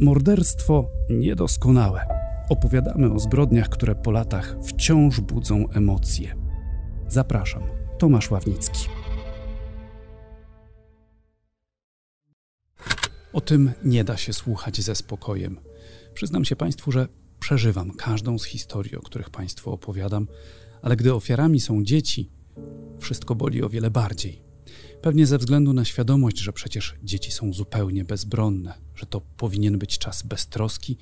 Morderstwo niedoskonałe. Opowiadamy o zbrodniach, które po latach wciąż budzą emocje. Zapraszam, Tomasz Ławnicki. O tym nie da się słuchać ze spokojem. Przyznam się Państwu, że przeżywam każdą z historii, o których Państwu opowiadam, ale gdy ofiarami są dzieci, wszystko boli o wiele bardziej. Pewnie ze względu na świadomość, że przecież dzieci są zupełnie bezbronne, że to powinien być czas beztroski,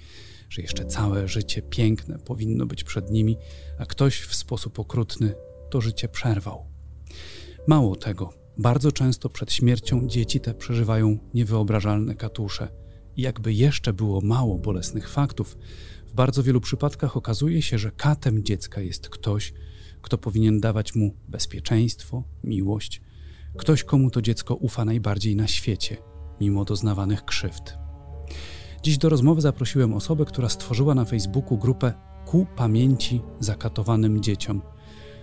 że jeszcze całe życie piękne powinno być przed nimi, a ktoś w sposób okrutny to życie przerwał. Mało tego, bardzo często przed śmiercią dzieci te przeżywają niewyobrażalne katusze. I jakby jeszcze było mało bolesnych faktów, w bardzo wielu przypadkach okazuje się, że katem dziecka jest ktoś, kto powinien dawać mu bezpieczeństwo, miłość, ktoś, komu to dziecko ufa najbardziej na świecie, mimo doznawanych krzywd. Dziś do rozmowy zaprosiłem osobę, która stworzyła na Facebooku grupę Ku pamięci zakatowanym dzieciom.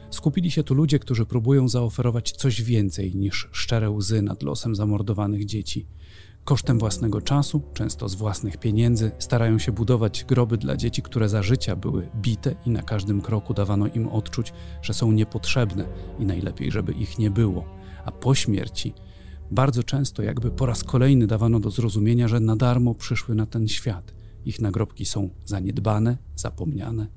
Skupili się tu ludzie, którzy próbują zaoferować coś więcej niż szczere łzy nad losem zamordowanych dzieci. Kosztem własnego czasu, często z własnych pieniędzy, starają się budować groby dla dzieci, które za życia były bite i na każdym kroku dawano im odczuć, że są niepotrzebne i najlepiej, żeby ich nie było. A po śmierci bardzo często jakby po raz kolejny dawano do zrozumienia, że na darmo przyszły na ten świat. Ich nagrobki są zaniedbane, zapomniane.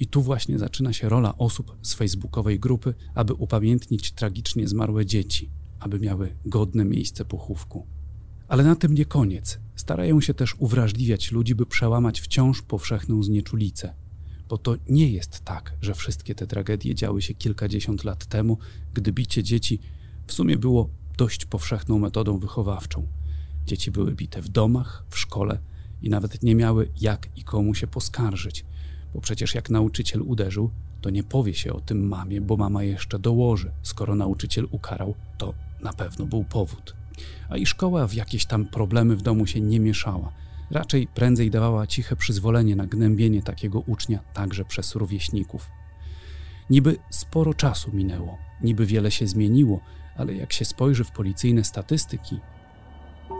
I tu właśnie zaczyna się rola osób z facebookowej grupy, aby upamiętnić tragicznie zmarłe dzieci, aby miały godne miejsce pochówku. Ale na tym nie koniec. Starają się też uwrażliwiać ludzi, by przełamać wciąż powszechną znieczulicę. Bo to nie jest tak, że wszystkie te tragedie działy się kilkadziesiąt lat temu, gdy bicie dzieci w sumie było dość powszechną metodą wychowawczą. Dzieci były bite w domach, w szkole i nawet nie miały jak i komu się poskarżyć, bo przecież jak nauczyciel uderzył, to nie powie się o tym mamie, bo mama jeszcze dołoży. Skoro nauczyciel ukarał, to na pewno był powód. A i szkoła w jakieś tam problemy w domu się nie mieszała. Raczej prędzej dawała ciche przyzwolenie na gnębienie takiego ucznia także przez rówieśników. Niby sporo czasu minęło, niby wiele się zmieniło, ale jak się spojrzy w policyjne statystyki,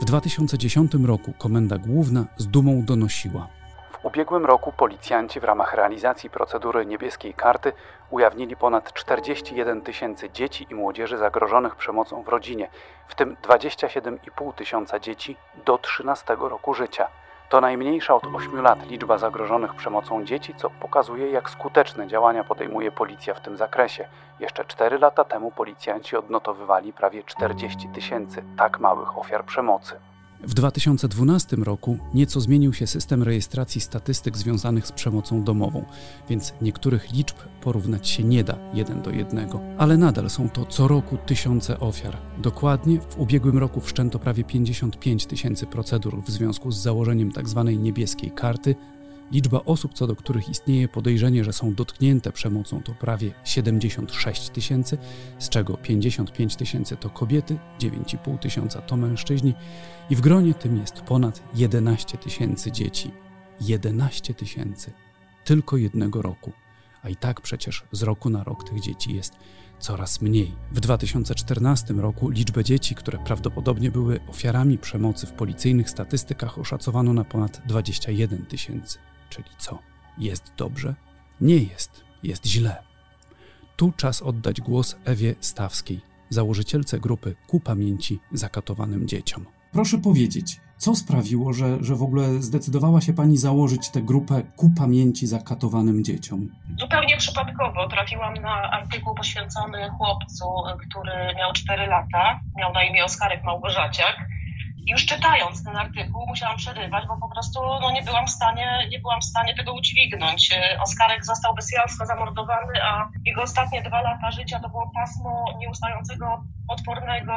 w 2010 roku Komenda Główna z dumą donosiła. W ubiegłym roku policjanci w ramach realizacji procedury niebieskiej karty ujawnili ponad 41 tysięcy dzieci i młodzieży zagrożonych przemocą w rodzinie, w tym 27,5 tysiąca dzieci do 13 roku życia. To najmniejsza od 8 lat liczba zagrożonych przemocą dzieci, co pokazuje, jak skuteczne działania podejmuje policja w tym zakresie. Jeszcze 4 lata temu policjanci odnotowywali prawie 40 tysięcy tak małych ofiar przemocy. W 2012 roku nieco zmienił się system rejestracji statystyk związanych z przemocą domową, więc niektórych liczb porównać się nie da jeden do jednego, ale nadal są to co roku tysiące ofiar. Dokładnie w ubiegłym roku wszczęto prawie 55 tysięcy procedur w związku z założeniem tzw. Tak niebieskiej karty, Liczba osób, co do których istnieje podejrzenie, że są dotknięte przemocą, to prawie 76 tysięcy, z czego 55 tysięcy to kobiety, 9,5 tysiąca to mężczyźni i w gronie tym jest ponad 11 tysięcy dzieci. 11 tysięcy tylko jednego roku. A i tak przecież z roku na rok tych dzieci jest coraz mniej. W 2014 roku liczbę dzieci, które prawdopodobnie były ofiarami przemocy w policyjnych statystykach oszacowano na ponad 21 tysięcy. Czyli co? Jest dobrze? Nie jest, jest źle. Tu czas oddać głos Ewie Stawskiej, założycielce grupy Ku Pamięci Zakatowanym Dzieciom. Proszę powiedzieć, co sprawiło, że, że w ogóle zdecydowała się Pani założyć tę grupę Ku Pamięci Zakatowanym Dzieciom? Zupełnie przypadkowo trafiłam na artykuł poświęcony chłopcu, który miał 4 lata, miał na imię Oskarek Małgorzaciak już czytając ten artykuł musiałam przerywać, bo po prostu no, nie, byłam w stanie, nie byłam w stanie tego udźwignąć. Oskarek został bestialsko zamordowany, a jego ostatnie dwa lata życia to było pasmo nieustającego, potwornego,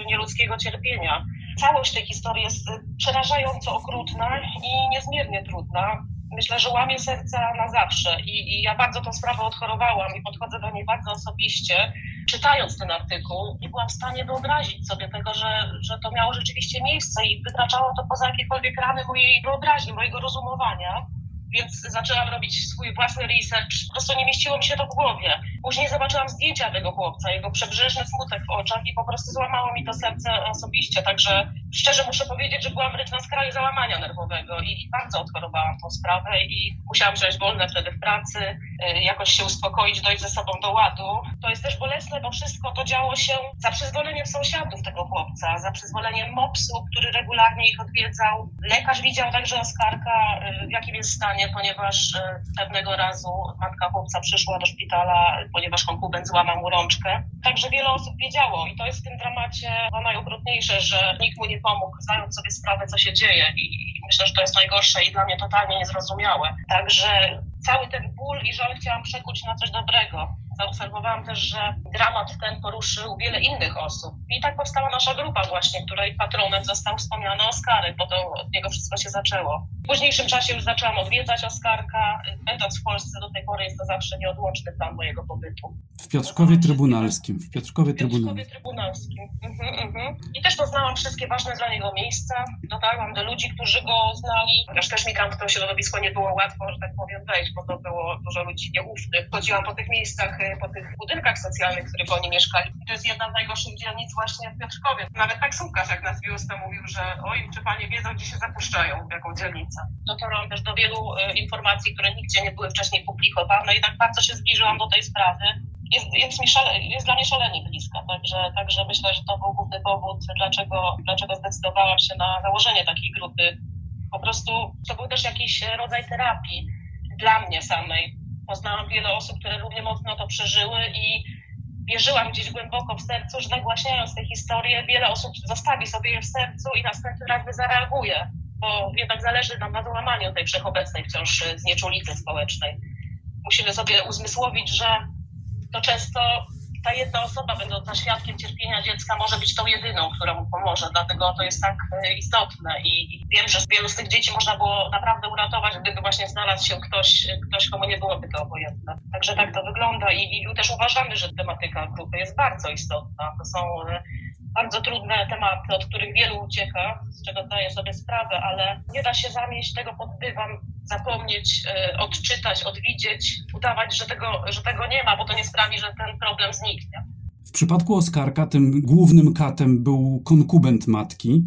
y, nieludzkiego cierpienia. Całość tej historii jest przerażająco okrutna i niezmiernie trudna myślę, że łamie serca na zawsze I, I, ja bardzo tą sprawę odchorowałam i podchodzę do niej bardzo osobiście. Czytając ten artykuł, nie byłam w stanie wyobrazić sobie tego, że, że to miało rzeczywiście miejsce i wykraczało to poza jakiekolwiek ramy mojej wyobraźni, mojego rozumowania. więc zaczęłam robić swój własny research. Po prostu nie mieściło mi się to w głowie. Później zobaczyłam zdjęcia tego chłopca, jego przebrzeżny smutek w oczach i po prostu złamało mi to serce osobiście. Także szczerze muszę powiedzieć, że byłam wręcz na skraju załamania nerwowego i bardzo odchorowałam tą sprawę i musiałam wziąć wolne wtedy w pracy, y, jakoś się uspokoić, dojść ze sobą do ładu. To jest też bolesne, bo wszystko to działo się za przyzwoleniem sąsiadów tego chłopca, za przyzwoleniem MOPS-u, który regularnie ich odwiedzał. Lekarz widział także Oskarka, y, w jakim jest stanie, ponieważ y, pewnego razu matka chłopca przyszła do szpitala, ponieważ konkubent złamał mu rączkę. Także wiele osób wiedziało i to jest w tym dramacie no, najokrutniejsze, że nikt mu nie pomógł, zdając sobie sprawę, co się dzieje i myślę, że to jest najgorsze i dla mnie totalnie niezrozumiałe. Także cały ten ból i żal chciałam przekuć na coś dobrego zaobserwowałam też, że dramat ten poruszył wiele innych osób. I tak powstała nasza grupa właśnie, której patronem został wspomniany Oskarek, bo to od niego wszystko się zaczęło. W późniejszym czasie już zaczęłam odwiedzać Oskarka. Będąc w Polsce do tej pory jest to zawsze nieodłączny plan mojego pobytu. W Piotrkowie Trybunalskim. W Piotrkowie Trybunalskim. Trybunalskim. Mhm, mhm. I też poznałam wszystkie ważne dla niego miejsca. Dotarłam do ludzi, którzy go znali. Chociaż też mi tam w to środowisko nie było łatwo, że tak powiem, wejść, bo to było dużo ludzi nieufnych. Chodziłam po tych miejscach po tych budynkach socjalnych, w których oni mieszkali. To jest jedna z najgorszych dzielnic właśnie w Piotrkowie. Nawet taksówkarz, jak nas wiózł, to mówił, że oj, czy panie wiedzą, gdzie się zapuszczają, w jaką dzielnicę. Dotarłam też do wielu e, informacji, które nigdzie nie były wcześniej publikowane i tak bardzo się zbliżyłam do tej sprawy. Jest, jest, mi szale, jest dla mnie szalenie bliska, także, także myślę, że to był główny powód, dlaczego, dlaczego zdecydowałam się na założenie takiej grupy. Po prostu to był też jakiś rodzaj terapii dla mnie samej, poznałam wiele osób, które równie mocno to przeżyły i wierzyłam gdzieś głęboko w sercu, że nagłaśniając tę historię, wiele osób zostawi sobie je w sercu i następny raz zareaguje, bo jednak zależy nam na załamaniu tej wszechobecnej wciąż znieczulicy społecznej. Musimy sobie uzmysłowić, że to często ta jedna osoba będąca świadkiem cierpienia dziecka może być tą jedyną, która mu pomoże, dlatego to jest tak e, istotne i, wiem, że wielu z tych dzieci można było naprawdę uratować, właśnie znalazł się ktoś, ktoś komu nie byłoby to obojętne. Także tak to wygląda i, i też uważamy, że tematyka grupy jest bardzo istotna. To są e, bardzo trudne tematy, od których wielu ucieka, z czego zdaję sobie sprawę, ale nie da się zamieść tego pod dywan, zapomnieć, e, odczytać, odwidzieć, udawać, że tego, że tego nie ma, bo to nie sprawi, że ten problem zniknie. W przypadku Oskarka tym głównym katem był konkubent matki.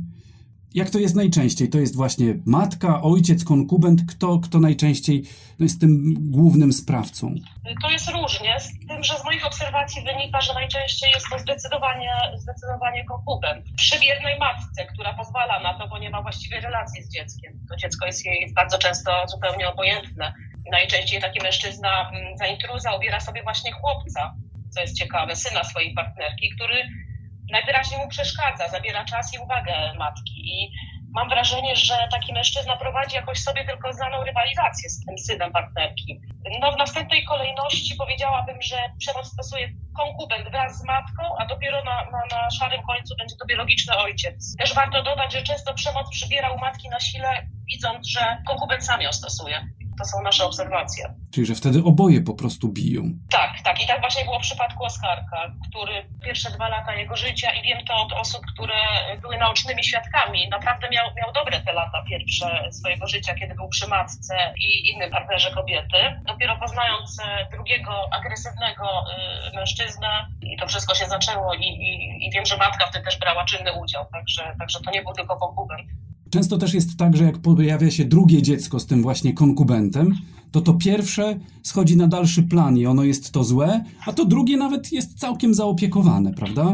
Jak to jest najczęściej? To jest właśnie matka, ojciec, konkubent. Kto, kto najczęściej jest tym głównym sprawcą? To jest różnie, z tym, że z moich obserwacji wynika, że najczęściej jest to zdecydowanie, zdecydowanie konkubent. Przy biednej matce, która pozwala na to, bo nie ma właściwej relacji z dzieckiem. To dziecko jest jej bardzo często zupełnie obojętne. Najczęściej taki mężczyzna mm, za intruza ubiera sobie właśnie chłopca, co jest ciekawe, syna swojej partnerki, który najwyraźniej mu przeszkadza, zabiera czas i uwagę matki. I mam wrażenie, że taki mężczyzna prowadzi jakoś sobie tylko znaną rywalizację z tym synem partnerki. No, w następnej kolejności powiedziałabym, że przemoc stosuje konkubent wraz z matką, a dopiero na, na, na szarym końcu będzie to biologiczny ojciec. Też warto dodać, że często przemoc przybiera u matki na sile, widząc, że konkubent sam ją stosuje. To są nasze obserwacje. Czyli, że wtedy oboje po prostu biją. Tak, tak. I tak właśnie było w przypadku Oskarka, który pierwsze dwa lata jego życia, i wiem to od osób, które były naocznymi świadkami, naprawdę miał, miał dobre te lata pierwsze swojego życia, kiedy był przy matce i innym partnerze kobiety. Dopiero poznając e, drugiego agresywnego y, mężczyznę, i to wszystko się zaczęło, i, i, i wiem, że matka wtedy też brała czynny udział, także, także to nie był tylko konkubent. Często też jest tak, że jak pojawia się drugie dziecko z tym właśnie konkubentem, to to pierwsze schodzi na dalszy plan i ono jest to złe, a to drugie nawet jest całkiem zaopiekowane, prawda?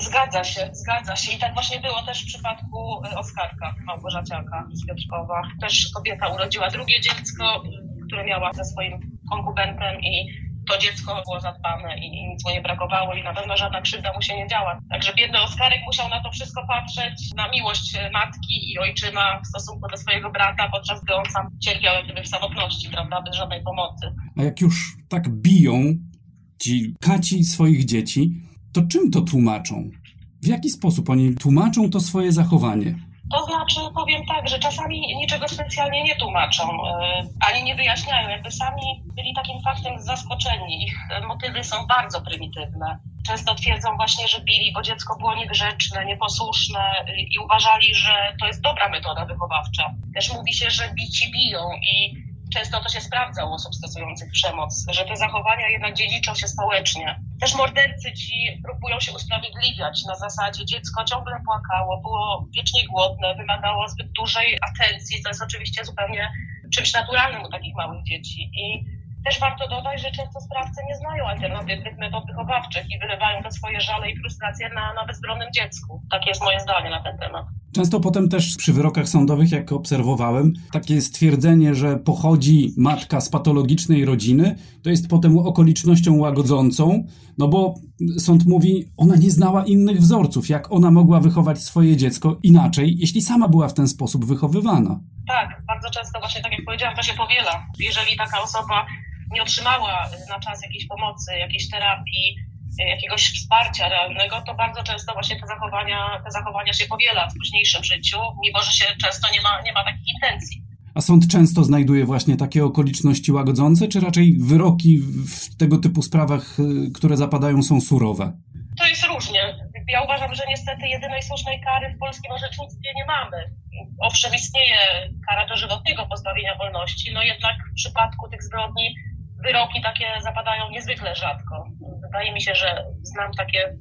Zgadza się, zgadza się. I tak właśnie było też w przypadku e, Oskarka Małgorzaciaka z Piotrkowa. Też kobieta urodziła drugie dziecko, które miała ze swoim konkubentem i to dziecko było zadbane i, nic mu nie brakowało i na pewno żadna krzywda mu się nie działa. Także biedny Oskarek musiał na to wszystko patrzeć, na miłość matki i ojczyma w stosunku do swojego brata, podczas gdy on sam cierpiał jakby w samotności, prawda, bez żadnej pomocy. A jak już tak biją ci kaci swoich dzieci, to czym to tłumaczą? W jaki sposób oni tłumaczą to swoje zachowanie? To znaczy, powiem tak, że czasami niczego specjalnie nie tłumaczą, e, ani nie wyjaśniają. Jakby sami byli takim faktem zaskoczeni. Ich motywy są bardzo prymitywne. Często twierdzą właśnie, że bili, bo dziecko było niegrzeczne, nieposłuszne i uważali, że to jest dobra metoda wychowawcza. Też mówi się, że bici biją i często to się sprawdza u osób stosujących przemoc, że te zachowania jednak dziedziczą się społecznie. Też mordercy ci próbują się usprawiedliwiać na zasadzie dziecko ciągle płakało, było wiecznie głodne, wymagało zbyt dużej atencji, co jest oczywiście zupełnie czymś naturalnym u takich małych dzieci. I też warto dodać, że często sprawcy nie znają alternatywnych metod wychowawczych i wylewają te swoje żale i frustracje na, na bezbronnym dziecku. Takie jest moje zdanie na ten temat. Często potem też przy wyrokach sądowych, jak obserwowałem, takie stwierdzenie, że pochodzi matka z patologicznej rodziny, to jest potem okolicznością łagodzącą, no bo sąd mówi, ona nie znała innych wzorców, jak ona mogła wychować swoje dziecko inaczej, jeśli sama była w ten sposób wychowywana. Tak, bardzo często właśnie tak jak powiedziałam, to się powiela. Jeżeli taka osoba nie otrzymała na czas jakiejś pomocy, jakiejś terapii, jakiegoś wsparcia realnego, to bardzo często właśnie te zachowania, te zachowania się powiela w późniejszym życiu, mimo że się często nie ma, nie ma takich intencji. A sąd często znajduje właśnie takie okoliczności łagodzące, czy raczej wyroki w tego typu sprawach, y, które zapadają, są surowe? To jest różnie. Ja uważam, że niestety jedynej słusznej kary w polskim orzecznictwie nie mamy. Owszem, istnieje kara dożywotniego pozbawienia wolności, no jednak w przypadku tych zbrodni wyroki takie zapadają niezwykle rzadko. Wydaje mi się, że znam takie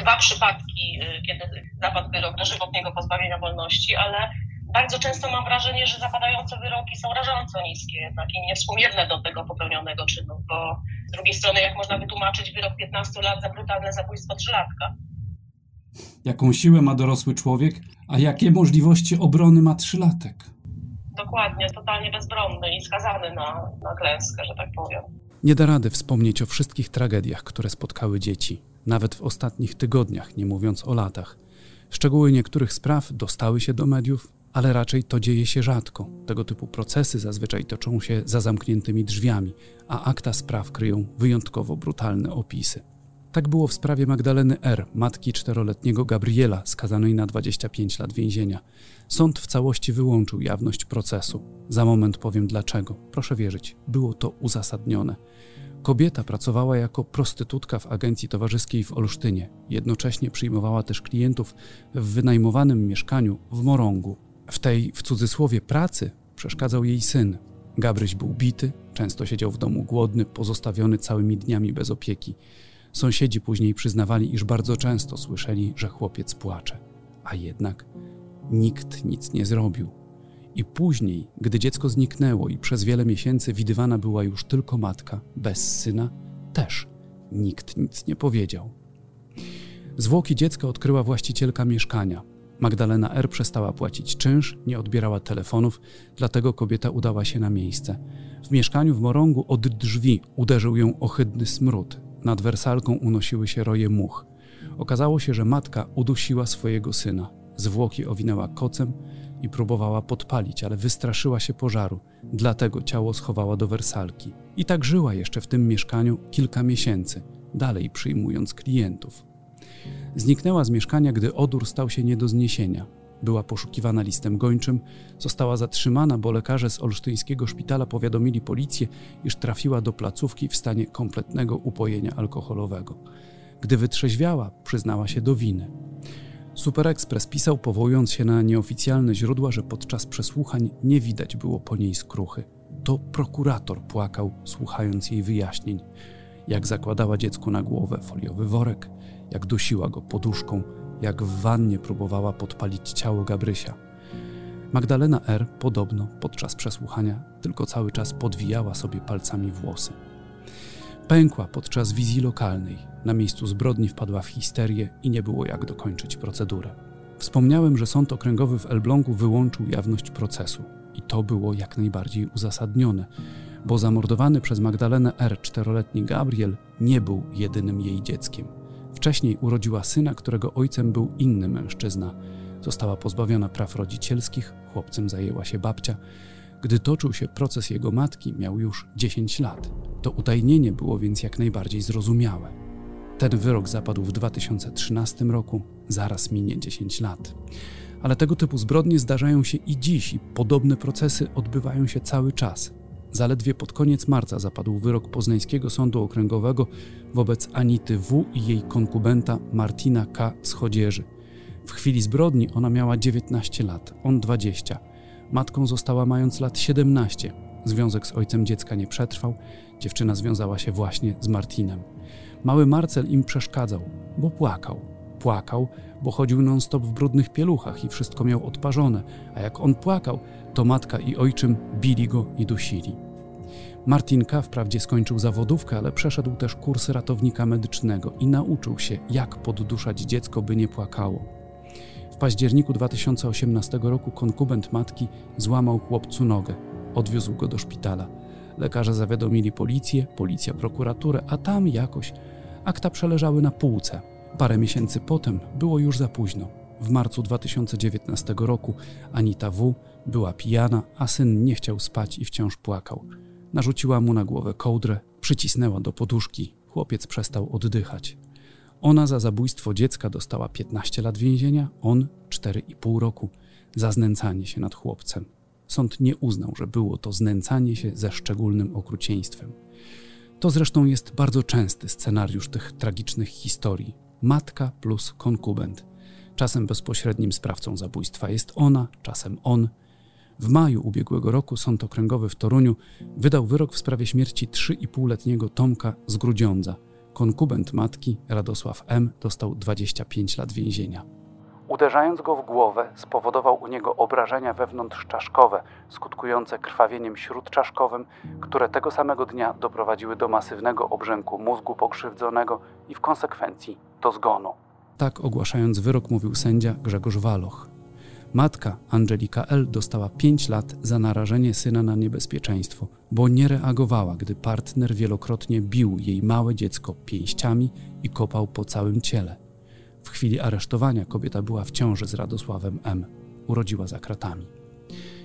dwa przypadki, y, kiedy zapadł wyrok dożywotniego pozbawienia wolności, ale bardzo często mam wrażenie, że zapadające wyroki są rażąco niskie jednak i niewspółmierne do tego popełnionego czynu, bo z drugiej strony jak można wytłumaczyć wyrok 15 lat za brutalne zabójstwo trzylatka? Jaką siłę ma dorosły człowiek, a jakie możliwości obrony ma trzylatek? Dokładnie, totalnie bezbronny i skazany na, na klęskę, że tak powiem. Nie da rady wspomnieć o wszystkich tragediach, które spotkały dzieci, nawet w ostatnich tygodniach, nie mówiąc o latach. Szczegóły niektórych spraw dostały się do mediów, ale raczej to dzieje się rzadko. Tego typu procesy zazwyczaj toczą się za zamkniętymi drzwiami, a akta spraw kryją wyjątkowo brutalne opisy. Tak było w sprawie Magdaleny R., matki czteroletniego Gabriela, skazanej na 25 lat więzienia. Sąd w całości wyłączył jawność procesu. Za moment powiem dlaczego. Proszę wierzyć, było to uzasadnione. Kobieta pracowała jako prostytutka w agencji towarzyskiej w Olsztynie. Jednocześnie przyjmowała też klientów w wynajmowanym mieszkaniu w Morągu. W tej, w cudzysłowie, pracy przeszkadzał jej syn. Gabryś był bity, często siedział w domu głodny, pozostawiony całymi dniami bez opieki. Sąsiedzi później przyznawali, iż bardzo często słyszeli, że chłopiec płacze. A jednak nikt nic nie zrobił. I później, gdy dziecko zniknęło i przez wiele miesięcy widywana była już tylko matka, bez syna, też nikt nic nie powiedział. Zwłoki dziecka odkryła właścicielka mieszkania. Magdalena R. przestała płacić czynsz, nie odbierała telefonów, dlatego kobieta udała się na miejsce. W mieszkaniu w Morągu od drzwi uderzył ją ohydny smród. Nad wersalką unosiły się roje much. Okazało się, że matka udusiła swojego syna. Zwłoki owinęła kocem i próbowała podpalić, ale wystraszyła się pożaru, dlatego ciało schowała do wersalki. I tak żyła jeszcze w tym mieszkaniu kilka miesięcy, dalej przyjmując klientów. Zniknęła z mieszkania, gdy odór stał się nie do zniesienia. Była poszukiwana listem gończym, została zatrzymana, bo lekarze z olsztyńskiego szpitala powiadomili policję, iż trafiła do placówki w stanie kompletnego upojenia alkoholowego. Gdy wytrzeźwiała, przyznała się do winy. Super pisał, powołując się na nieoficjalne źródła, że podczas przesłuchań nie widać było po niej skruchy. To prokurator płakał, słuchając jej wyjaśnień. Jak zakładała dziecku na głowę foliowy worek, jak dusiła go poduszką, jak w wannie próbowała podpalić ciało Gabrysia. Magdalena R. podobno podczas przesłuchania tylko cały czas podwijała sobie palcami włosy. Pękła podczas wizji lokalnej. Na miejscu zbrodni wpadła w histerię i nie było jak dokończyć procedurę. Wspomniałem, że sąd okręgowy w Elblągu wyłączył jawność procesu. I to było jak najbardziej uzasadnione, bo zamordowany przez Magdalenę R. czteroletni Gabriel nie był jedynym jej dzieckiem. Wcześniej urodziła syna, którego ojcem był inny mężczyzna. Została pozbawiona praw rodzicielskich, chłopcem zajęła się babcia. Gdy toczył się proces jego matki, miał już 10 lat. To utajnienie było więc jak najbardziej zrozumiałe. Ten wyrok zapadł w 2013 roku, zaraz minie 10 lat. Ale tego typu zbrodnie zdarzają się i dziś, i podobne procesy odbywają się cały czas. Zaledwie pod koniec marca zapadł wyrok Poznańskiego Sądu Okręgowego wobec Anity W. i jej konkubenta Martina K. Schodzieży. W chwili zbrodni ona miała 19 lat, on 20. Matką została mając lat 17. związek z ojcem dziecka nie przetrwał, dziewczyna związała się właśnie z Martinem. Mały Marcel im przeszkadzał, bo płakał. Płakał, bo chodził non-stop w brudnych pieluchach i wszystko miał odparzone, a jak on płakał, to matka i ojczym bili go i dusili. Martin K. wprawdzie skończył zawodówkę, ale przeszedł też kurs ratownika medycznego i nauczył się, jak podduszać dziecko, by nie płakało. W październiku 2018 roku konkubent matki złamał chłopcu nogę. Odwiózł go do szpitala. Lekarze zawiadomili policję, policja prokuraturę, a tam jakoś akta przeleżały na półce. Parę miesięcy potem było już za późno. W marcu 2019 roku Anita W. była pijana, a syn nie chciał spać i wciąż płakał. Narzuciła mu na głowę kołdrę, przycisnęła do poduszki. Chłopiec przestał oddychać. Ona za zabójstwo dziecka dostała 15 lat więzienia, on 4,5 roku za znęcanie się nad chłopcem. Sąd nie uznał, że było to znęcanie się ze szczególnym okrucieństwem. To zresztą jest bardzo częsty scenariusz tych tragicznych historii. Matka plus konkubent. Czasem bezpośrednim sprawcą zabójstwa jest ona, czasem on. W maju ubiegłego roku Sąd Okręgowy w Toruniu wydał wyrok w sprawie śmierci 3,5-letniego Tomka z Grudziądza. Konkubent matki, Radosław M., dostał 25 lat więzienia. Uderzając go w głowę, spowodował u niego obrażenia wewnątrzczaszkowe, skutkujące krwawieniem śródczaszkowym, które tego samego dnia doprowadziły do masywnego obrzęku mózgu pokrzywdzonego i w konsekwencji do zgonu. Tak ogłaszając wyrok mówił sędzia Grzegorz Waloch. Matka Angelika L. dostała 5 lat za narażenie syna na niebezpieczeństwo, bo nie reagowała, gdy partner wielokrotnie bił jej małe dziecko pięściami i kopał po całym ciele. W chwili aresztowania kobieta była w ciąży z Radosławem M. Urodziła za kratami.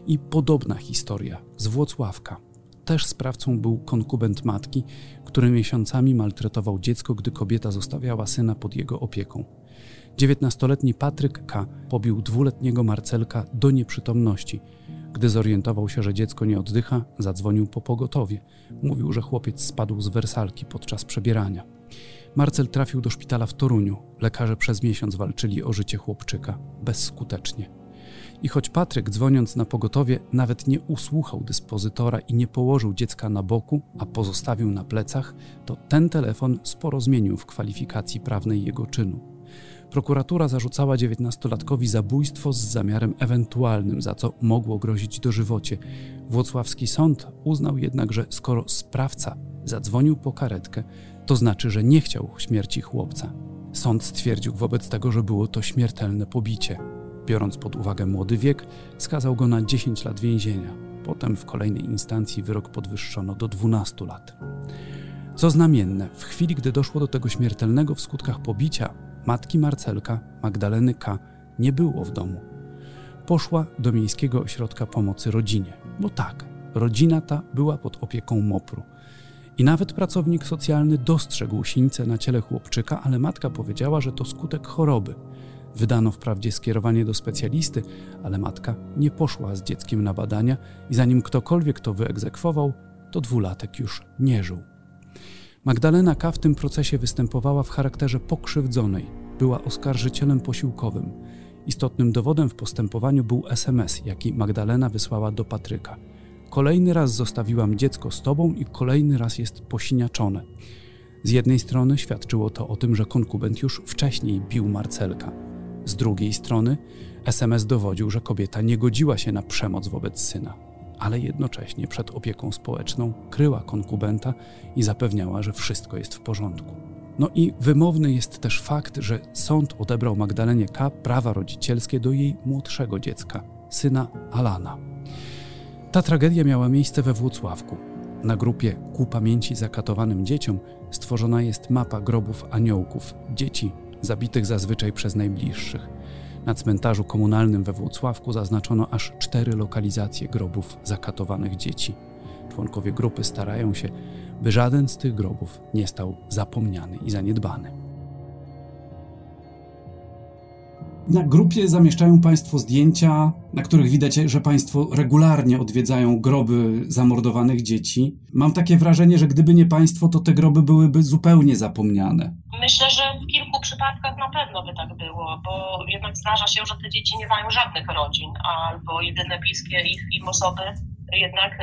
I podobna historia z Włocławka. Też sprawcą był konkubent matki, który miesiącami maltretował dziecko, gdy kobieta zostawiała syna pod jego opieką. 19-letni Patryk K. pobił dwuletniego Marcelka do nieprzytomności. Gdy zorientował się, że dziecko nie oddycha, zadzwonił po pogotowie. Mówił, że chłopiec spadł z wersalki podczas przebierania. Marcel trafił do szpitala w Toruniu. Lekarze przez miesiąc walczyli o życie chłopczyka. Bezskutecznie. I choć Patryk, dzwoniąc na pogotowie, nawet nie usłuchał dyspozytora i nie położył dziecka na boku, a pozostawił na plecach, to ten telefon sporo zmienił w kwalifikacji prawnej jego czynu. Prokuratura zarzucała dziewiętnastolatkowi zabójstwo z zamiarem ewentualnym, za co mogło grozić dożywocie. Włocławski sąd uznał jednak, że skoro sprawca zadzwonił po karetkę, to znaczy, że nie chciał śmierci chłopca. Sąd stwierdził wobec tego, że było to śmiertelne pobicie. Biorąc pod uwagę młody wiek, skazał go na 10 lat więzienia. Potem w kolejnej instancji wyrok podwyższono do 12 lat. Co znamienne, w chwili gdy doszło do tego śmiertelnego w skutkach pobicia, matki Marcelka, Magdaleny K., nie było w domu. Poszła do Miejskiego Ośrodka Pomocy Rodzinie, bo tak, rodzina ta była pod opieką MOPR-u. I nawet pracownik socjalny dostrzegł sińce na ciele chłopczyka, ale matka powiedziała, że to skutek choroby. Wydano wprawdzie skierowanie do specjalisty, ale matka nie poszła z dzieckiem na badania i zanim ktokolwiek to wyegzekwował, to dwulatek już nie żył. Magdalena K. w tym procesie występowała w charakterze pokrzywdzonej, była oskarżycielem posiłkowym. Istotnym dowodem w postępowaniu był SMS, jaki Magdalena wysłała do Patryka. Kolejny raz zostawiłam dziecko z tobą i kolejny raz jest posiniaczone. Z jednej strony świadczyło to o tym, że konkubent już wcześniej bił Marcelka. Z drugiej strony SMS dowodził, że kobieta nie godziła się na przemoc wobec syna, ale jednocześnie przed opieką społeczną kryła konkubenta i zapewniała, że wszystko jest w porządku. No i wymowny jest też fakt, że sąd odebrał Magdalenie K. prawa rodzicielskie do jej młodszego dziecka, syna Alana. Ta tragedia miała miejsce we Włocławku. Na grupie Ku pamięci zakatowanym dzieciom stworzona jest mapa grobów aniołków, dzieci zabitych zazwyczaj przez najbliższych. Na cmentarzu komunalnym we Włocławku zaznaczono aż cztery lokalizacje grobów zakatowanych dzieci. Członkowie grupy starają się, by żaden z tych grobów nie stał zapomniany i zaniedbany. Na grupie zamieszczają Państwo zdjęcia, na których widać, że Państwo regularnie odwiedzają groby zamordowanych dzieci. Mam takie wrażenie, że gdyby nie Państwo, to te groby byłyby zupełnie zapomniane. Myślę, że w kilku przypadkach na pewno by tak było, bo jednak zdarza się, że te dzieci nie mają żadnych rodzin, albo jedyne bliskie ich, im osoby jednak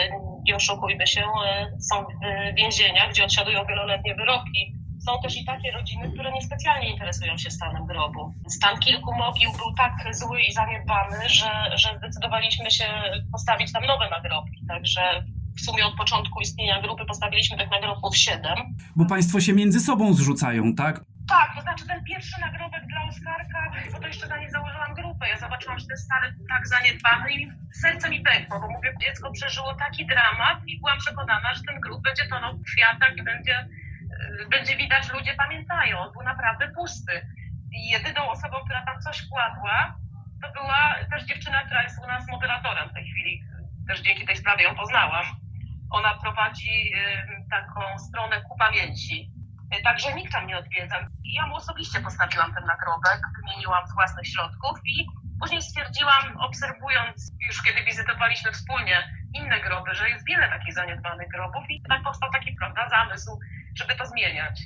nie oszukujmy się, e, są w więzieniach, gdzie odsiadują wieloletnie wyroki. Są też i takie rodziny, które niespecjalnie interesują się stanem grobu. Stan kilku mogił był tak zły i zaniedbany, że, że zdecydowaliśmy się postawić tam nowe nagrobki. Także w sumie od początku istnienia grupy postawiliśmy tych nagrobków siedem. Bo państwo się między sobą zrzucają, tak? Tak, to znaczy ten pierwszy nagrobek dla Oskarka, bo to jeszcze zanim założyłam grupę, ja zobaczyłam, że ten stary tak zaniedbany i serce mi pękło, bo mówię, dziecko przeżyło taki dramat i byłam przekonana, że ten grób będzie tonął w kwiatach i będzie, będzie widać, ludzie pamiętają. On był naprawdę pusty. I jedyną osobą, która tam coś kładła, to była też dziewczyna, która jest u nas moderatorem w tej chwili. Też dzięki tej sprawie ją poznałam. Ona prowadzi taką stronę ku pamięci Także nikt tam nie odwiedza. I ja mu osobiście postawiłam ten nagrobek, wymieniłam z własnych środków i później stwierdziłam, obserwując już kiedy wizytowaliśmy wspólnie inne groby, że jest wiele takich zaniedbanych grobów i tak powstał taki prawda, zamysł, żeby to zmieniać.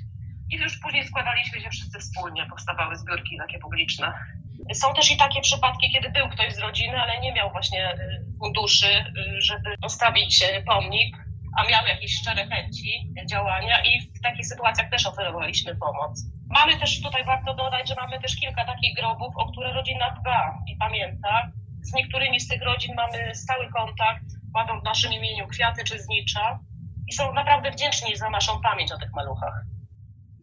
I już później składaliśmy się wszyscy wspólnie, powstawały zbiórki takie publiczne. Są też i takie przypadki, kiedy był ktoś z rodziny, ale nie miał właśnie y, funduszy, y, żeby postawić pomnik a miał jakieś szczere chęci działania i w takich sytuacjach też oferowaliśmy pomoc. Mamy też tutaj, warto dodać, że mamy też kilka takich grobów, o które rodzina dba i pamięta. Z niektórymi z tych rodzin mamy stały kontakt, kładą w naszym imieniu kwiaty czy znicza i są naprawdę wdzięczni za naszą pamięć o tych maluchach.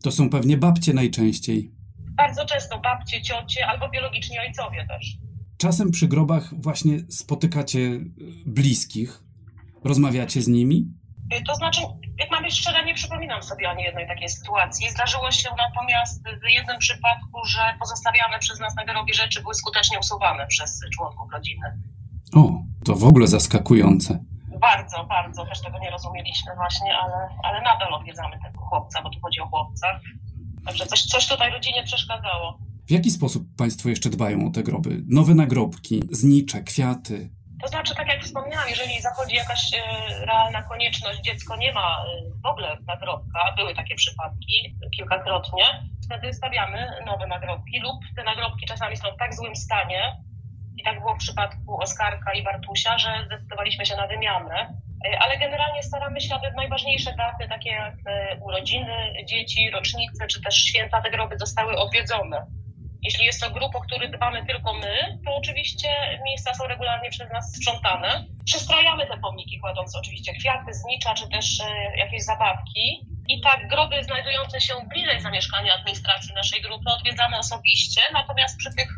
To są pewnie babcie najczęściej. Bardzo często babcie, ciocie albo biologiczni ojcowie też. Czasem przy grobach właśnie spotykacie bliskich, rozmawiacie z nimi? Y, to znaczy, jak mam być szczera, nie przypominam sobie ani jednej takiej sytuacji. Zdarzyło się natomiast w jednym przypadku, że pozostawiane przez nas na grobie rzeczy były skutecznie usuwane przez członków rodziny. O, to w ogóle zaskakujące. Bardzo, bardzo. Też tego nie rozumieliśmy właśnie, ale, ale nadal odwiedzamy tego chłopca, bo tu chodzi o chłopca. Także coś, coś tutaj rodzinie przeszkadzało. W jaki sposób Państwo jeszcze dbają o te groby? Nowe nagrobki, znicze, kwiaty? To znaczy, tak jak wspomniałam, jeżeli zachodzi jakaś e, realna konieczność, dziecko nie ma e, w ogóle nagrobka, były takie przypadki kilkakrotnie, wtedy stawiamy nowe nagrobki lub te nagrobki czasami są w tak złym stanie, i tak było w przypadku Oskarka i Bartusia, że zdecydowaliśmy się na wymianę. E, ale generalnie staramy się, aby najważniejsze daty, takie jak urodziny dzieci, rocznice czy też święta, te groby zostały odwiedzone. Jeśli jest to grup, o który dbamy tylko my, to oczywiście miejsca są regularnie przez nas sprzątane. Przystrajamy te pomniki, kładąc oczywiście kwiaty, znicza czy też e, jakieś zabawki. I tak groby znajdujące się bliżej zamieszkania administracji naszej grupy odwiedzamy osobiście, natomiast przy tych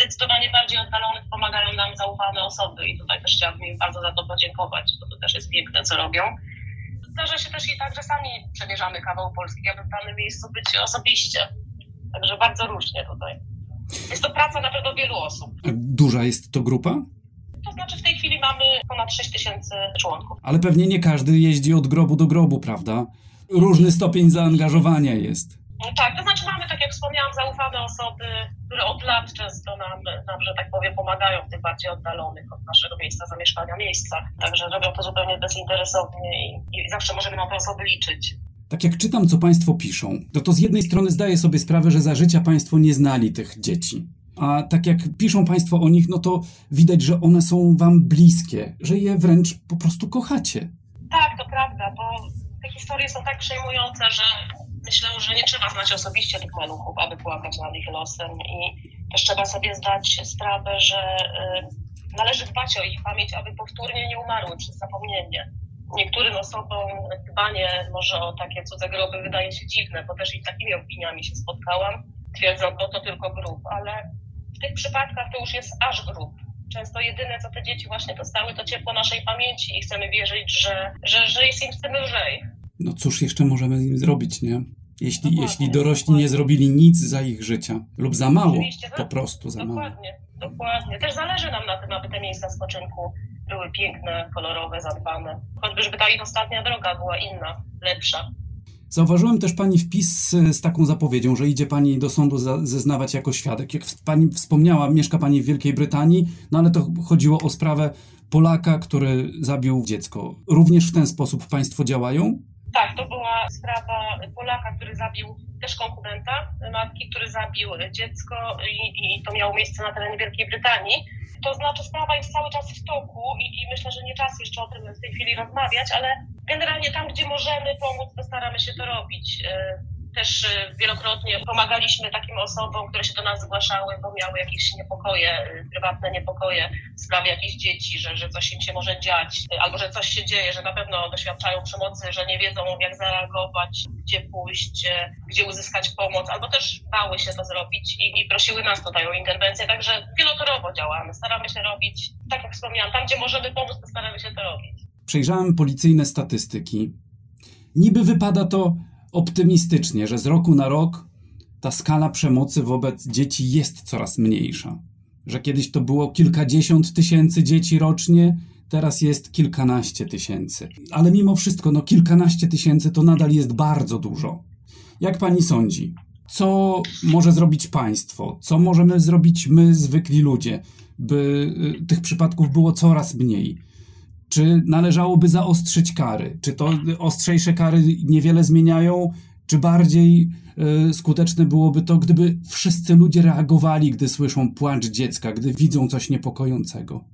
zdecydowanie bardziej oddalonych pomagają nam zaufane osoby i tutaj też chciałabym im bardzo za to podziękować, bo to też jest piękne, co robią. Zdarza się też i tak, że sami przemierzamy kawał Polski, aby w danym miejscu być osobiście. Także bardzo różnie tutaj. Jest to praca na pewno wielu osób. Duża jest to grupa? To znaczy w tej chwili mamy ponad 6 tysięcy członków. Ale pewnie nie każdy jeździ od grobu do grobu, prawda? Różny stopień zaangażowania jest. No tak, to znaczy mamy, tak jak wspomniałam, zaufane osoby, które od lat często nam, nam, że tak powiem, pomagają w tych bardziej oddalonych od naszego miejsca zamieszkania miejscach. Także robią to zupełnie bezinteresownie i, i zawsze możemy na te osoby liczyć. Tak jak czytam, co Państwo piszą, to to z jednej strony zdaję sobie sprawę, że za życia Państwo nie znali tych dzieci. A tak jak piszą Państwo o nich, no to widać, że one są Wam bliskie, że je wręcz po prostu kochacie. Tak, to prawda, bo te historie są tak przejmujące, że myślę, że nie trzeba znać osobiście tych maluchów, aby płakać nad ich losem i też trzeba sobie zdać sprawę, że y, należy dbać o ich pamięć, aby powtórnie nie umarły przez zapomnienie niektórym osobom dbanie może o takie cudze groby wydaje się dziwne, bo też i takimi opiniami się spotkałam. Twierdzą, to to tylko grób, ale w tych przypadkach to już jest aż grób. Często jedyne, co te dzieci właśnie dostały, to ciepło naszej pamięci i chcemy wierzyć, że, że, że jest im z tym lżej. No cóż jeszcze możemy im zrobić, nie? Jeśli, jeśli dorośli dokładnie. nie zrobili nic za ich życia lub za mało, po tak. prostu za dokładnie, mało. Dokładnie. Też zależy nam na tym, aby te miejsca spoczynku były piękne, kolorowe, zadbane. Choćby, żeby ta ich ostatnia droga była inna, lepsza. Zauważyłem też Pani wpis z taką zapowiedzią, że idzie Pani do sądu zeznawać jako świadek. Jak Pani wspomniała, mieszka Pani w Wielkiej Brytanii, no ale to chodziło o sprawę Polaka, który zabił dziecko. Również w ten sposób Państwo działają? Tak, to była sprawa Polaka, który zabił też konkubenta matki, który zabił dziecko i, i to miało miejsce na terenie Wielkiej Brytanii. To znaczy sprawa jest cały czas w toku i, i myślę, że nie czas jeszcze o tym w tej chwili rozmawiać, ale generalnie tam, gdzie możemy pomóc, to staramy się to robić. E, też y, wielokrotnie pomagaliśmy takim osobom, które się do nas zgłaszały, bo miały jakieś niepokoje, y, prywatne niepokoje w sprawie jakichś dzieci, że, że coś im się może dziać, y, albo że coś się dzieje, że na pewno doświadczają przemocy, że nie wiedzą jak zareagować, gdzie pójść, gdzie uzyskać pomoc, albo też bały się to zrobić i, i prosiły nas tutaj o interwencję. Także wielotorowo działamy, staramy się robić, tak jak wspomniałam, tam gdzie możemy pomóc, to staramy się to robić. Przejrzałem policyjne statystyki. Niby wypada to optymistycznie, że z roku na rok ta skala przemocy wobec dzieci jest coraz mniejsza. Że kiedyś to było kilkadziesiąt tysięcy dzieci rocznie, teraz jest kilkanaście tysięcy. Ale mimo wszystko, no kilkanaście tysięcy to nadal jest bardzo dużo. Jak pani sądzi, co może zrobić państwo? Co możemy zrobić my, zwykli ludzie, by y, tych przypadków było coraz mniej? Czy należałoby zaostrzyć kary? Czy to ostrzejsze kary niewiele zmieniają? Czy bardziej y, skuteczne byłoby to, gdyby wszyscy ludzie reagowali, gdy słyszą płacz dziecka, gdy widzą coś niepokojącego?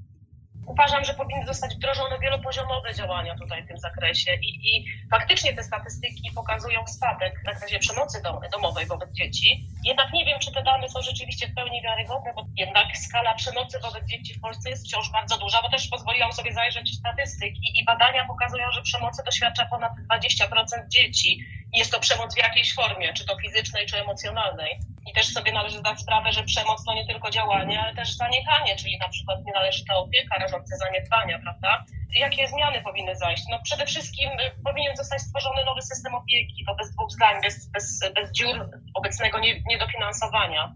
Uważam, że powinny zostać wdrożone wielopoziomowe działania tutaj w tym zakresie i, i faktycznie te statystyki pokazują spadek w zakresie przemocy dom, domowej wobec dzieci. Jednak nie wiem, czy te dane są rzeczywiście w pełni wiarygodne, bo jednak skala przemocy wobec dzieci w Polsce jest wciąż bardzo duża, bo też pozwoliłam sobie zajrzeć w statystyki i badania pokazują, że przemocy doświadcza ponad 20% dzieci. Jest to przemoc w jakiejś formie, czy to fizycznej, czy emocjonalnej. I też sobie należy zdać sprawę, że przemoc to nie tylko działanie, ale też zaniechanie, czyli na przykład nienależyta opieka, rażące zaniedbania, prawda? Jakie zmiany powinny zajść? No przede wszystkim y, powinien zostać stworzony nowy system opieki, to bez dwóch zdań, bez, bez, bez dziur obecnego niedofinansowania.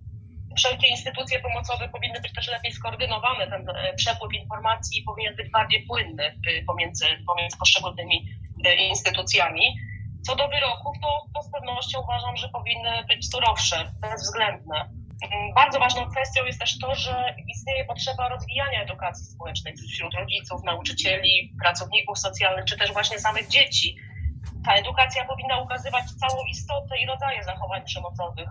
Wszelkie instytucje pomocowe powinny być też lepiej skoordynowane. Ten y, przepływ informacji powinien być bardziej płynny y, pomiędzy, pomiędzy poszczególnymi instytucjami. Co do wyroków, to, to z pewnością uważam, że powinny być surowsze, bezwzględne. Mm, bardzo ważną kwestią jest też to, że istnieje potrzeba rozwijania edukacji społecznej wśród rodziców, nauczycieli, pracowników socjalnych, czy też właśnie samych dzieci. Ta edukacja powinna ukazywać całą istotę i rodzaje zachowań przemocowych,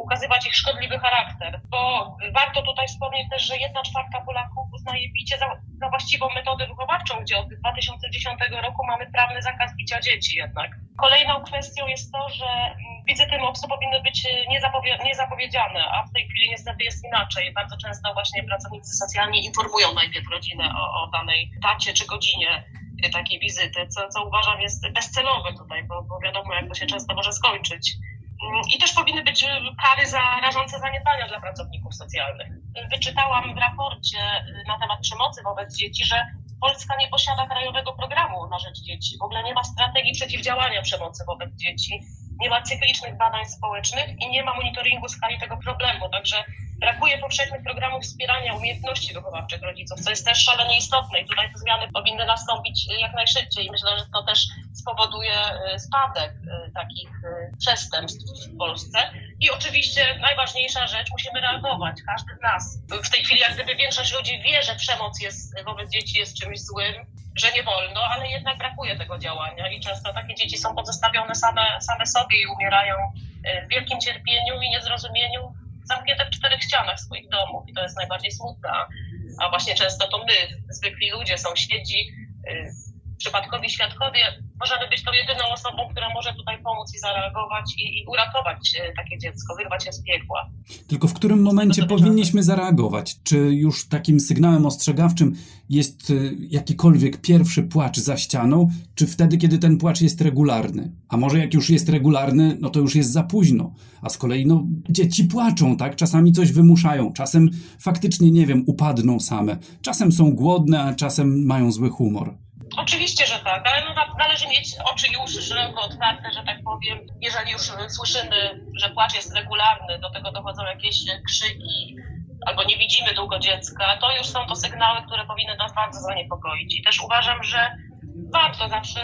ukazywać ich szkodliwy charakter, bo warto tutaj wspomnieć też, że jedna czwarta Polaków uznaje bicie za, za właściwą metodę wychowawczą, gdzie od 2010 roku mamy prawny zakaz bicia dzieci jednak. Kolejną kwestią jest to, że wizyty MOPS-u powinny być niezapowie niezapowiedziane, a w tej chwili niestety jest inaczej. Bardzo często właśnie pracownicy socjalni informują najpierw rodzinę o, o danej dacie czy godzinie takiej wizyty, co, co uważam jest bezcelowe tutaj, bo, bo wiadomo, jak to się często może skończyć. I też powinny być kary za rażące zaniedbania dla pracowników socjalnych. Wyczytałam w raporcie na temat przemocy wobec dzieci, że Polska nie posiada krajowego programu na rzecz dzieci. W ogóle nie ma strategii przeciwdziałania przemocy wobec dzieci, nie ma cyklicznych badań społecznych i nie ma monitoringu skali tego problemu. Także Brakuje powszechnych programów wspierania umiejętności wychowawczych rodziców, co jest też szalenie istotne i tutaj te zmiany powinny nastąpić jak najszybciej. Myślę, że to też spowoduje y, spadek y, takich y, przestępstw w Polsce. I oczywiście najważniejsza rzecz, musimy reagować, każdy z nas. W tej chwili jak gdyby większość ludzi wie, że przemoc jest, wobec dzieci jest czymś złym, że nie wolno, ale jednak brakuje tego działania i często takie dzieci są pozostawione same, same sobie i umierają w wielkim cierpieniu i niezrozumieniu zamknięte w czterech ścianach swoich domów i to jest najbardziej smutne. A właśnie często to my, zwykli ludzie, sąsiedzi, y, przypadkowi świadkowie, możemy być tą jedyną osobą, która może tutaj pomóc i zareagować i, i uratować e, takie dziecko, wyrwać je z piekła. Tylko w którym momencie powinniśmy zareagować? Czy już takim sygnałem ostrzegawczym jest e, jakikolwiek pierwszy płacz za ścianą, czy wtedy, kiedy ten płacz jest regularny? A może jak już jest regularny, no to już jest za późno. A z kolei, no, dzieci płaczą, tak? Czasami coś wymuszają, czasem faktycznie, nie wiem, upadną same. Czasem są głodne, a czasem mają zły humor. Oczywiście, że tak, ale no, należy mieć oczy i uszy szeroko otwarte, że tak powiem. Jeżeli już słyszymy, że płacz jest regularny, do tego dochodzą jakieś krzyki, albo nie widzimy długo dziecka, to już są to sygnały, które powinny nas bardzo zaniepokoić. I też uważam, że warto zawsze,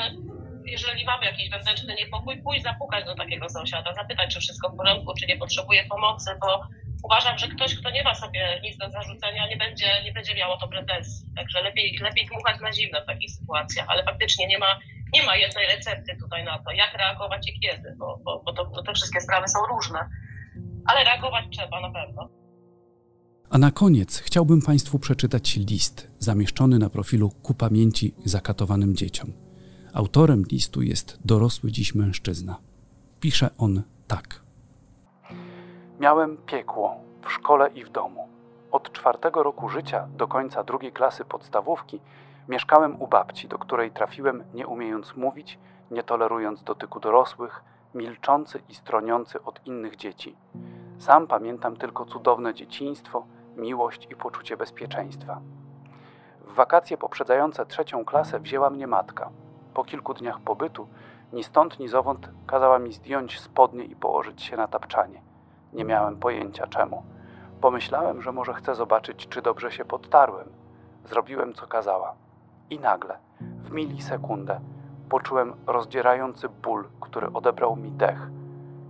jeżeli mamy jakiś wewnętrzny niepokój, pójść zapukać do takiego sąsiada, zapytać, czy wszystko w porządku, czy nie potrzebuje pomocy, bo uważam, że ktoś, kto nie ma sobie nic do zarzucenia, nie będzie, nie będzie miał o to pretensji. Także lepiej, lepiej dmuchać na zimno w takich sytuacjach, ale faktycznie nie ma, nie ma jednej recepty tutaj na to, jak reagować i kiedy, bo, bo, bo to, to te wszystkie sprawy są różne. Ale reagować trzeba na pewno. A na koniec chciałbym Państwu przeczytać list zamieszczony na profilu ku pamięci zakatowanym dzieciom. Autorem listu jest dorosły dziś mężczyzna. Pisze on tak. Miałem piekło w szkole i w domu. Od czwartego roku życia do końca drugiej klasy podstawówki mieszkałem u babci, do której trafiłem nie umiejąc mówić, nie tolerując dotyku dorosłych, milczący i stroniący od innych dzieci. Sam pamiętam tylko cudowne dzieciństwo, miłość i poczucie bezpieczeństwa. W wakacje poprzedzające trzecią klasę wzięła mnie matka. Po kilku dniach pobytu, ni stąd, ni zowąd, kazała mi zdjąć spodnie i położyć się na tapczanie. Nie miałem pojęcia czemu. Pomyślałem, że może chcę zobaczyć, czy dobrze się podtarłem. Zrobiłem, co kazała. I nagle, w milisekundę, poczułem rozdzierający ból, który odebrał mi dech.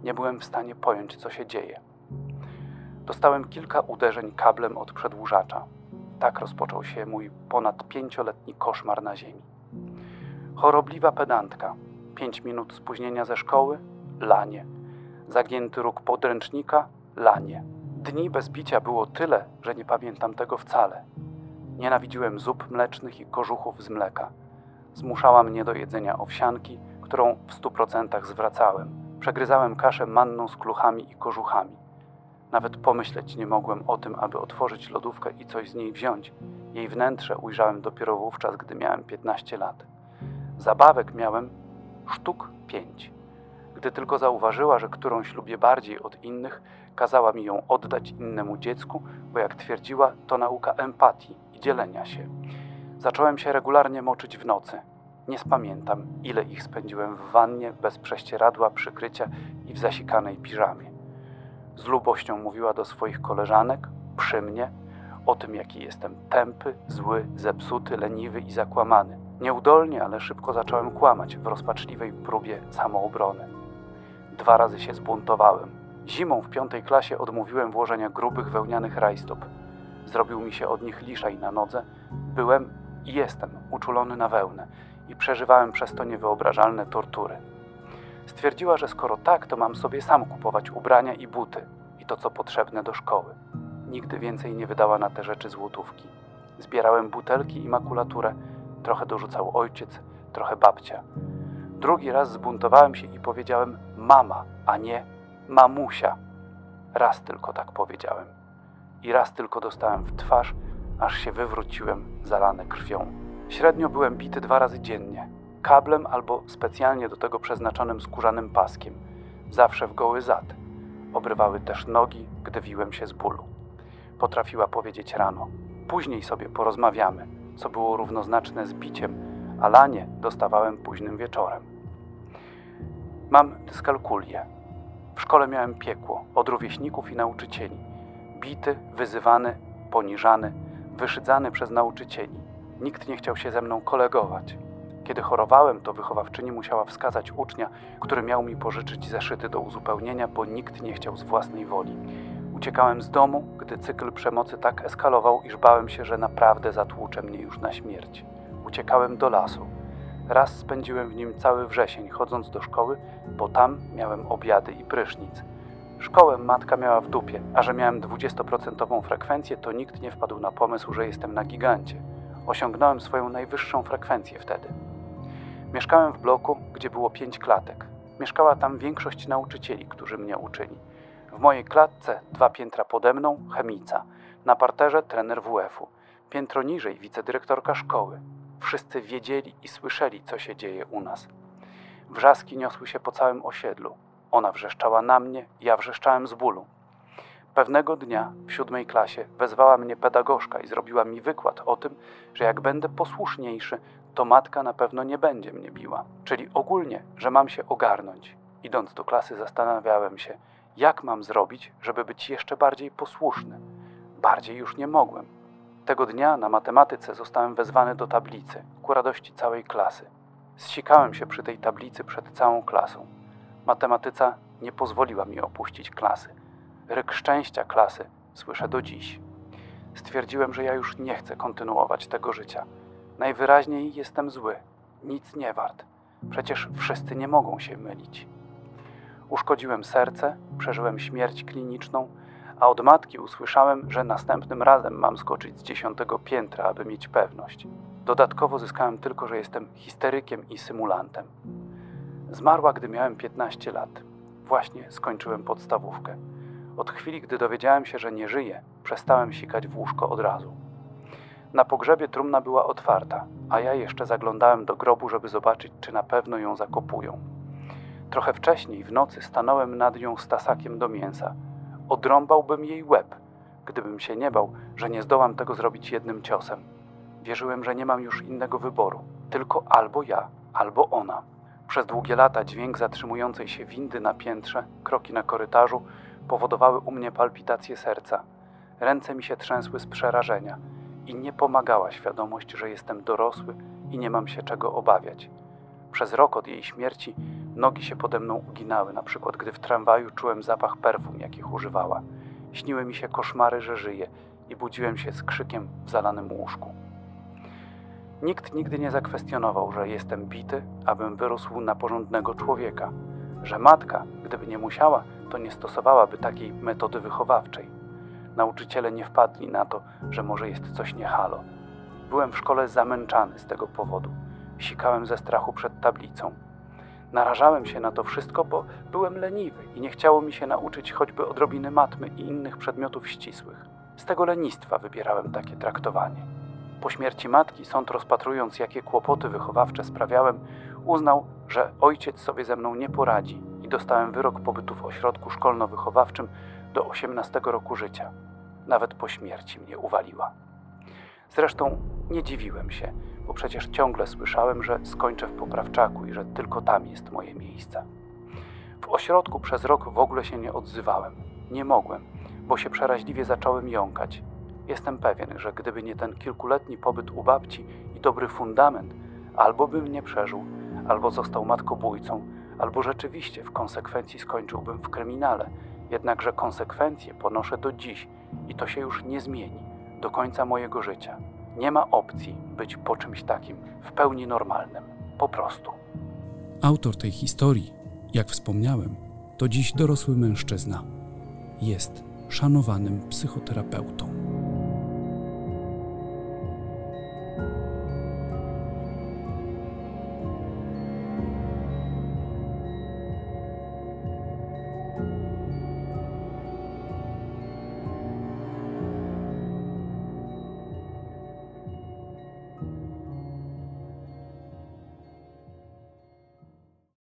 Nie byłem w stanie pojąć, co się dzieje. Dostałem kilka uderzeń kablem od przedłużacza. Tak rozpoczął się mój ponad pięcioletni koszmar na ziemi. Chorobliwa pedantka. Pięć minut spóźnienia ze szkoły? Lanie. Zagięty róg podręcznika? Lanie. Dni bez bicia było tyle, że nie pamiętam tego wcale. Nienawidziłem zup mlecznych i kożuchów z mleka. Zmuszała mnie do jedzenia owsianki, którą w stu procentach zwracałem. Przegryzałem kaszę manną z kluchami i kożuchami. Nawet pomyśleć nie mogłem o tym, aby otworzyć lodówkę i coś z niej wziąć. Jej wnętrze ujrzałem dopiero wówczas, gdy miałem 15 lat. Zabawek miałem sztuk pięć. Gdy tylko zauważyła, że którąś lubię bardziej od innych, kazała mi ją oddać innemu dziecku, bo jak twierdziła, to nauka empatii i dzielenia się. Zacząłem się regularnie moczyć w nocy. Nie spamiętam, ile ich spędziłem w wannie, bez prześcieradła, przykrycia i w zasikanej piżamie. Z lubością mówiła do swoich koleżanek, przy mnie, o tym, jaki jestem tępy, zły, zepsuty, leniwy i zakłamany. Nieudolnie, ale szybko zacząłem kłamać w rozpaczliwej próbie samoobrony. Dwa razy się zbuntowałem. Zimą w piątej klasie odmówiłem włożenia grubych wełnianych rajstop. Zrobił mi się od nich liszaj na nodze. Byłem i jestem uczulony na wełnę i przeżywałem przez to niewyobrażalne tortury. Stwierdziła, że skoro tak, to mam sobie sam kupować ubrania i buty i to, co potrzebne do szkoły. Nigdy więcej nie wydała na te rzeczy złotówki. Zbierałem butelki i makulaturę, trochę dorzucał ojciec, trochę babcia. Drugi raz zbuntowałem się i powiedziałem mama, a nie mamusia. Raz tylko tak powiedziałem. I raz tylko dostałem w twarz, aż się wywróciłem, zalany krwią. Średnio byłem bity dwa razy dziennie, kablem albo specjalnie do tego przeznaczonym skórzanym paskiem, zawsze w goły zad. Obrywały też nogi, gdy wiłem się z bólu. Potrafiła powiedzieć rano: Później sobie porozmawiamy, co było równoznaczne z biciem, a lanie dostawałem późnym wieczorem. Mam dyskalkulię. W szkole miałem piekło od rówieśników i nauczycieli. Bity, wyzywany, poniżany, wyszydzany przez nauczycieli. Nikt nie chciał się ze mną kolegować. Kiedy chorowałem, to wychowawczyni musiała wskazać ucznia, który miał mi pożyczyć zeszyty do uzupełnienia, bo nikt nie chciał z własnej woli. Uciekałem z domu, gdy cykl przemocy tak eskalował, iż bałem się, że naprawdę zatłucze mnie już na śmierć. Uciekałem do lasu. Raz spędziłem w nim cały wrzesień, chodząc do szkoły, bo tam miałem obiady i prysznic. Szkołę matka miała w dupie, a że miałem 20% frekwencję, to nikt nie wpadł na pomysł, że jestem na gigancie. Osiągnąłem swoją najwyższą frekwencję wtedy. Mieszkałem w bloku, gdzie było pięć klatek. Mieszkała tam większość nauczycieli, którzy mnie uczyli. W mojej klatce, dwa piętra pode mną, chemica. Na parterze trener WF-u. Piętro niżej wicedyrektorka szkoły. Wszyscy wiedzieli i słyszeli, co się dzieje u nas. Wrzaski niosły się po całym osiedlu. Ona wrzeszczała na mnie, ja wrzeszczałem z bólu. Pewnego dnia w siódmej klasie wezwała mnie pedagogzka i zrobiła mi wykład o tym, że jak będę posłuszniejszy, to matka na pewno nie będzie mnie biła. Czyli ogólnie, że mam się ogarnąć. Idąc do klasy zastanawiałem się, jak mam zrobić, żeby być jeszcze bardziej posłuszny. Bardziej już nie mogłem. Tego dnia na matematyce zostałem wezwany do tablicy, ku radości całej klasy. Zsikałem się przy tej tablicy przed całą klasą. Matematyca nie pozwoliła mi opuścić klasy. Ryk szczęścia klasy słyszę do dziś. Stwierdziłem, że ja już nie chcę kontynuować tego życia. Najwyraźniej jestem zły, nic nie wart. Przecież wszyscy nie mogą się mylić. Uszkodziłem serce, przeżyłem śmierć kliniczną, a od matki usłyszałem, że następnym razem mam skoczyć z dziesiątego piętra, aby mieć pewność. Dodatkowo zyskałem tylko, że jestem histerykiem i symulantem. Zmarła, gdy miałem 15 lat. Właśnie skończyłem podstawówkę. Od chwili, gdy dowiedziałem się, że nie żyję, przestałem sikać w łóżko od razu. Na pogrzebie trumna była otwarta, a ja jeszcze zaglądałem do grobu, żeby zobaczyć, czy na pewno ją zakopują. Trochę wcześniej, w nocy, stanąłem nad nią z tasakiem do mięsa. Odrąbałbym jej łeb, gdybym się nie bał, że nie zdołam tego zrobić jednym ciosem. Wierzyłem, że nie mam już innego wyboru, tylko albo ja, albo ona. Przez długie lata dźwięk zatrzymującej się windy na piętrze, kroki na korytarzu powodowały u mnie palpitacje serca. Ręce mi się trzęsły z przerażenia i nie pomagała świadomość, że jestem dorosły i nie mam się czego obawiać. Przez rok od jej śmierci nogi się pode mną uginały, na przykład gdy w tramwaju czułem zapach perfum, jakich używała. Śniły mi się koszmary, że żyję i budziłem się z krzykiem w zalanym łóżku. Nikt nigdy nie zakwestionował, że jestem bity, abym wyrósł na porządnego człowieka, że matka, gdyby nie musiała, to nie stosowałaby takiej metody wychowawczej. Nauczyciele nie wpadli na to, że może jest coś niehalo. Byłem w szkole zamęczany z tego powodu. Sikałem ze strachu przed tablicą. Narażałem się na to wszystko, bo byłem leniwy i nie chciało mi się nauczyć choćby odrobiny matmy i innych przedmiotów ścisłych. Z tego lenistwa wybierałem takie traktowanie. Po śmierci matki sąd rozpatrując, jakie kłopoty wychowawcze sprawiałem, uznał, że ojciec sobie ze mną nie poradzi i dostałem wyrok pobytu w ośrodku szkolno-wychowawczym do 18 roku życia. Nawet po śmierci mnie uwaliła. Zresztą nie dziwiłem się, bo przecież ciągle słyszałem, że skończę w poprawczaku i że tylko tam jest moje miejsce. W ośrodku przez rok w ogóle się nie odzywałem. Nie mogłem, bo się przeraźliwie zacząłem jąkać. Jestem pewien, że gdyby nie ten kilkuletni pobyt u babci i dobry fundament, albo bym nie przeżył, albo został matkobójcą, albo rzeczywiście w konsekwencji skończyłbym w kryminale. Jednakże konsekwencje ponoszę do dziś i to się już nie zmieni do końca mojego życia. Nie ma opcji być po czymś takim w pełni normalnym. Po prostu. Autor tej historii, jak wspomniałem, to dziś dorosły mężczyzna. Jest szanowanym psychoterapeutą.